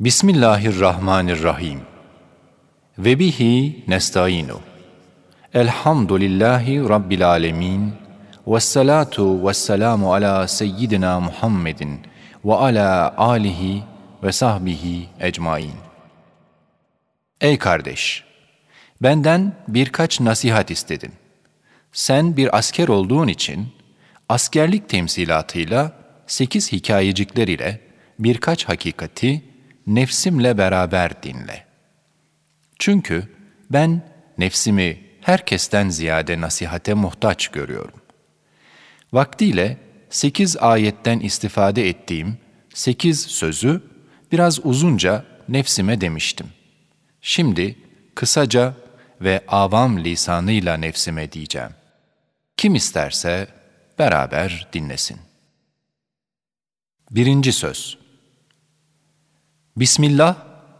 Bismillahirrahmanirrahim. Ve bihi nestaînu. Elhamdülillahi Rabbil alemin. Ve salatu ve selamu ala seyyidina Muhammedin ve ala alihi ve sahbihi ecmain. Ey kardeş! Benden birkaç nasihat istedin. Sen bir asker olduğun için askerlik temsilatıyla sekiz hikayecikler ile birkaç hakikati nefsimle beraber dinle. Çünkü ben nefsimi herkesten ziyade nasihate muhtaç görüyorum. Vaktiyle sekiz ayetten istifade ettiğim sekiz sözü biraz uzunca nefsime demiştim. Şimdi kısaca ve avam lisanıyla nefsime diyeceğim. Kim isterse beraber dinlesin. Birinci söz Bismillah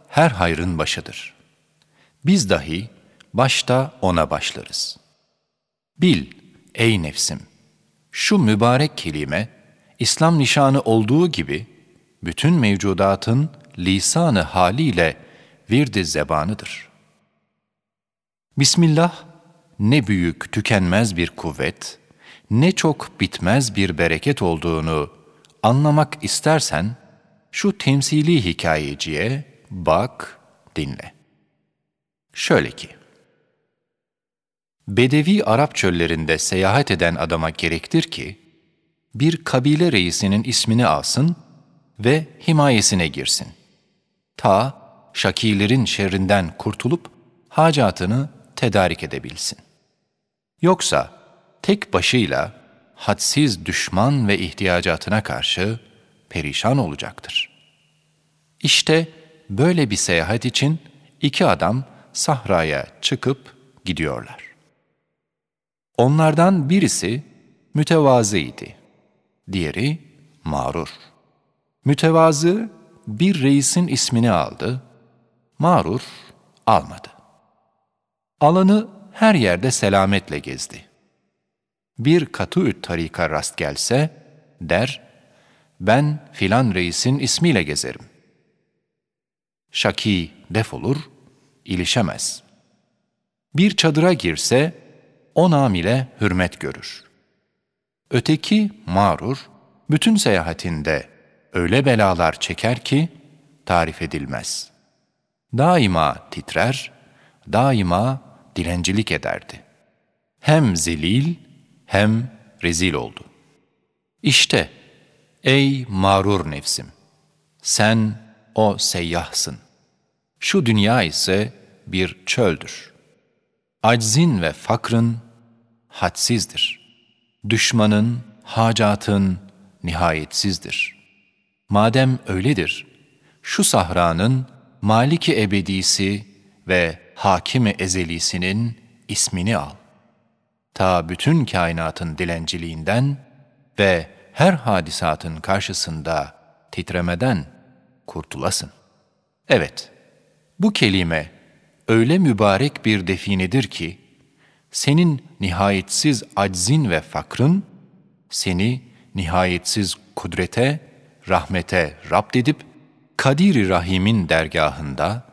her hayrın başıdır. Biz dahi başta ona başlarız. Bil ey nefsim, şu mübarek kelime, İslam nişanı olduğu gibi, bütün mevcudatın lisanı haliyle virdi zebanıdır. Bismillah, ne büyük tükenmez bir kuvvet, ne çok bitmez bir bereket olduğunu anlamak istersen, şu temsili hikayeciye bak, dinle. Şöyle ki, Bedevi Arap çöllerinde seyahat eden adama gerektir ki, bir kabile reisinin ismini alsın ve himayesine girsin. Ta şakilerin şerrinden kurtulup hacatını tedarik edebilsin. Yoksa tek başıyla hadsiz düşman ve ihtiyacatına karşı perişan olacaktır. İşte böyle bir seyahat için iki adam sahraya çıkıp gidiyorlar. Onlardan birisi mütevazıydı, diğeri mağrur. Mütevazı bir reisin ismini aldı, mağrur almadı. Alanı her yerde selametle gezdi. Bir katı tarika rast gelse, der, ben filan reisin ismiyle gezerim. Şaki defolur, ilişemez. Bir çadıra girse, o nam ile hürmet görür. Öteki mağrur, bütün seyahatinde öyle belalar çeker ki tarif edilmez. Daima titrer, daima dilencilik ederdi. Hem zelil hem rezil oldu. İşte ey mağrur nefsim, sen o seyyahsın. Şu dünya ise bir çöldür. Aczin ve fakrın hadsizdir. Düşmanın, hacatın nihayetsizdir. Madem öyledir, şu sahranın maliki ebedisi ve hakimi ezelisinin ismini al. Ta bütün kainatın dilenciliğinden ve her hadisatın karşısında titremeden kurtulasın. Evet, bu kelime öyle mübarek bir definedir ki, senin nihayetsiz aczin ve fakrın, seni nihayetsiz kudrete, rahmete rapt edip, Kadir-i Rahim'in dergahında,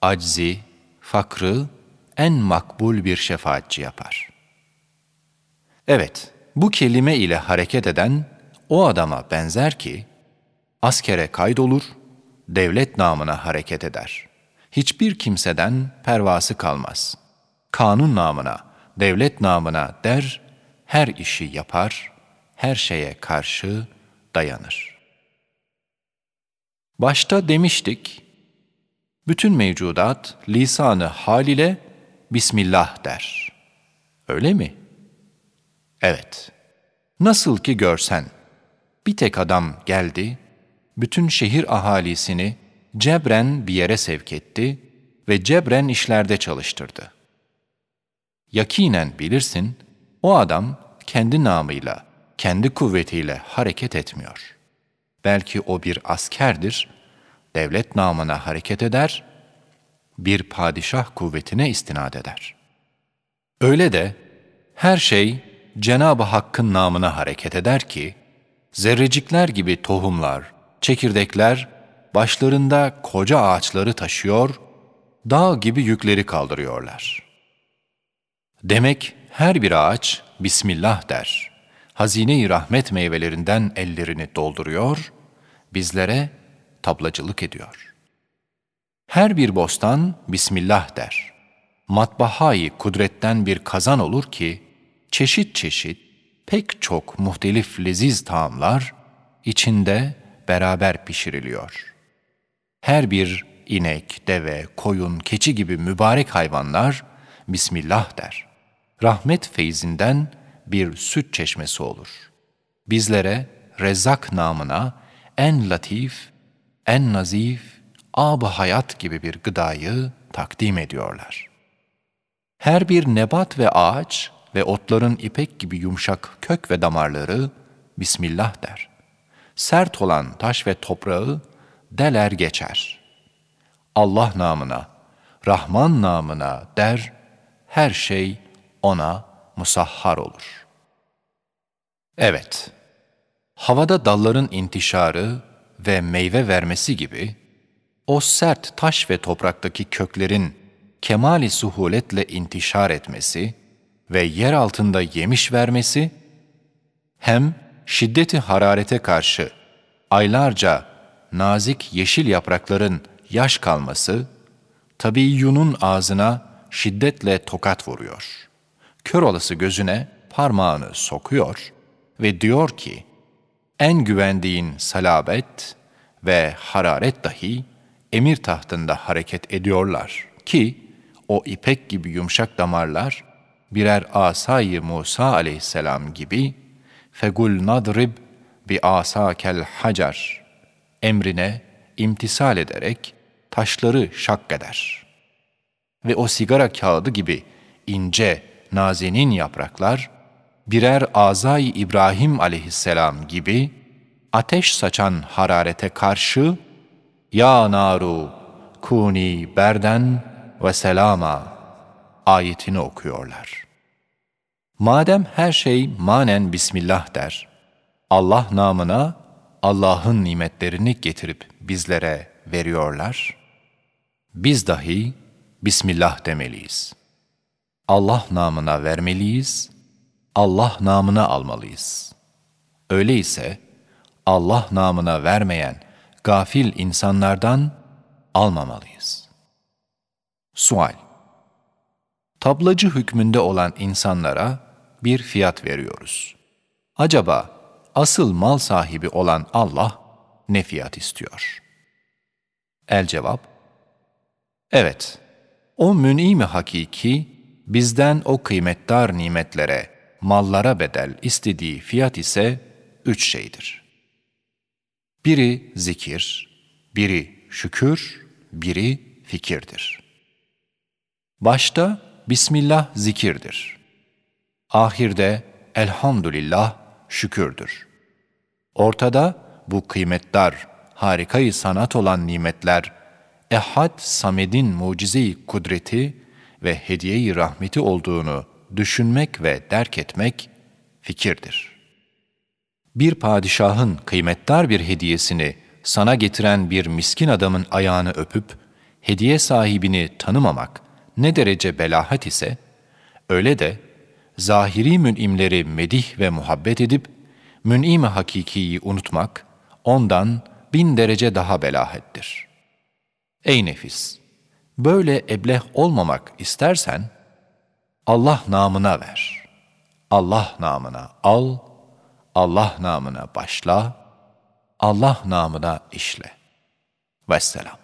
aczi, fakrı en makbul bir şefaatçi yapar. Evet, bu kelime ile hareket eden o adama benzer ki, askere kaydolur, devlet namına hareket eder. Hiçbir kimseden pervası kalmaz. Kanun namına, devlet namına der, her işi yapar, her şeye karşı dayanır. Başta demiştik, bütün mevcudat lisanı hal ile Bismillah der. Öyle mi? Evet. Nasıl ki görsen, bir tek adam geldi, bütün şehir ahalisini cebren bir yere sevk etti ve cebren işlerde çalıştırdı. Yakinen bilirsin, o adam kendi namıyla, kendi kuvvetiyle hareket etmiyor. Belki o bir askerdir, devlet namına hareket eder, bir padişah kuvvetine istinad eder. Öyle de her şey Cenab-ı Hakk'ın namına hareket eder ki, zerrecikler gibi tohumlar, çekirdekler başlarında koca ağaçları taşıyor, dağ gibi yükleri kaldırıyorlar. Demek her bir ağaç Bismillah der. Hazine-i rahmet meyvelerinden ellerini dolduruyor, bizlere tablacılık ediyor. Her bir bostan Bismillah der. Matbahayı kudretten bir kazan olur ki, çeşit çeşit, pek çok muhtelif leziz taamlar içinde beraber pişiriliyor. Her bir inek, deve, koyun, keçi gibi mübarek hayvanlar Bismillah der. Rahmet feyzinden bir süt çeşmesi olur. Bizlere Rezzak namına en latif, en nazif, ab hayat gibi bir gıdayı takdim ediyorlar. Her bir nebat ve ağaç ve otların ipek gibi yumuşak kök ve damarları Bismillah der. Sert olan taş ve toprağı deler geçer. Allah namına, Rahman namına der, her şey ona musahhar olur. Evet, havada dalların intişarı ve meyve vermesi gibi, o sert taş ve topraktaki köklerin kemali suhuletle intişar etmesi ve yer altında yemiş vermesi, hem şiddeti hararete karşı aylarca nazik yeşil yaprakların yaş kalması, tabiyyunun ağzına şiddetle tokat vuruyor. Kör olası gözüne parmağını sokuyor ve diyor ki, en güvendiğin salabet ve hararet dahi emir tahtında hareket ediyorlar ki o ipek gibi yumuşak damarlar birer asayı Musa aleyhisselam gibi fegul nadrib bi asakel hacar emrine imtisal ederek taşları şak eder. Ve o sigara kağıdı gibi ince, nazenin yapraklar birer azay İbrahim aleyhisselam gibi ateş saçan hararete karşı Ya naru kuni berden ve selama ayetini okuyorlar. Madem her şey manen Bismillah der, Allah namına Allah'ın nimetlerini getirip bizlere veriyorlar, biz dahi Bismillah demeliyiz. Allah namına vermeliyiz, Allah namına almalıyız. Öyleyse Allah namına vermeyen gafil insanlardan almamalıyız. Sual Tablacı hükmünde olan insanlara bir fiyat veriyoruz. Acaba asıl mal sahibi olan Allah ne fiyat istiyor? El cevap Evet, o mün'im hakiki bizden o kıymetdar nimetlere, mallara bedel istediği fiyat ise üç şeydir. Biri zikir, biri şükür, biri fikirdir. Başta Bismillah zikirdir. Ahirde Elhamdülillah şükürdür. Ortada bu kıymetdar, harikayı sanat olan nimetler, Ehad Samed'in mucize kudreti ve hediye-i rahmeti olduğunu düşünmek ve derk etmek fikirdir. Bir padişahın kıymetdar bir hediyesini sana getiren bir miskin adamın ayağını öpüp, hediye sahibini tanımamak ne derece belahat ise, öyle de zahiri mün'imleri medih ve muhabbet edip, mün'im hakikiyi unutmak, ondan bin derece daha belahettir. Ey nefis! Böyle ebleh olmamak istersen, Allah namına ver. Allah namına al, Allah namına başla, Allah namına işle. Vesselam.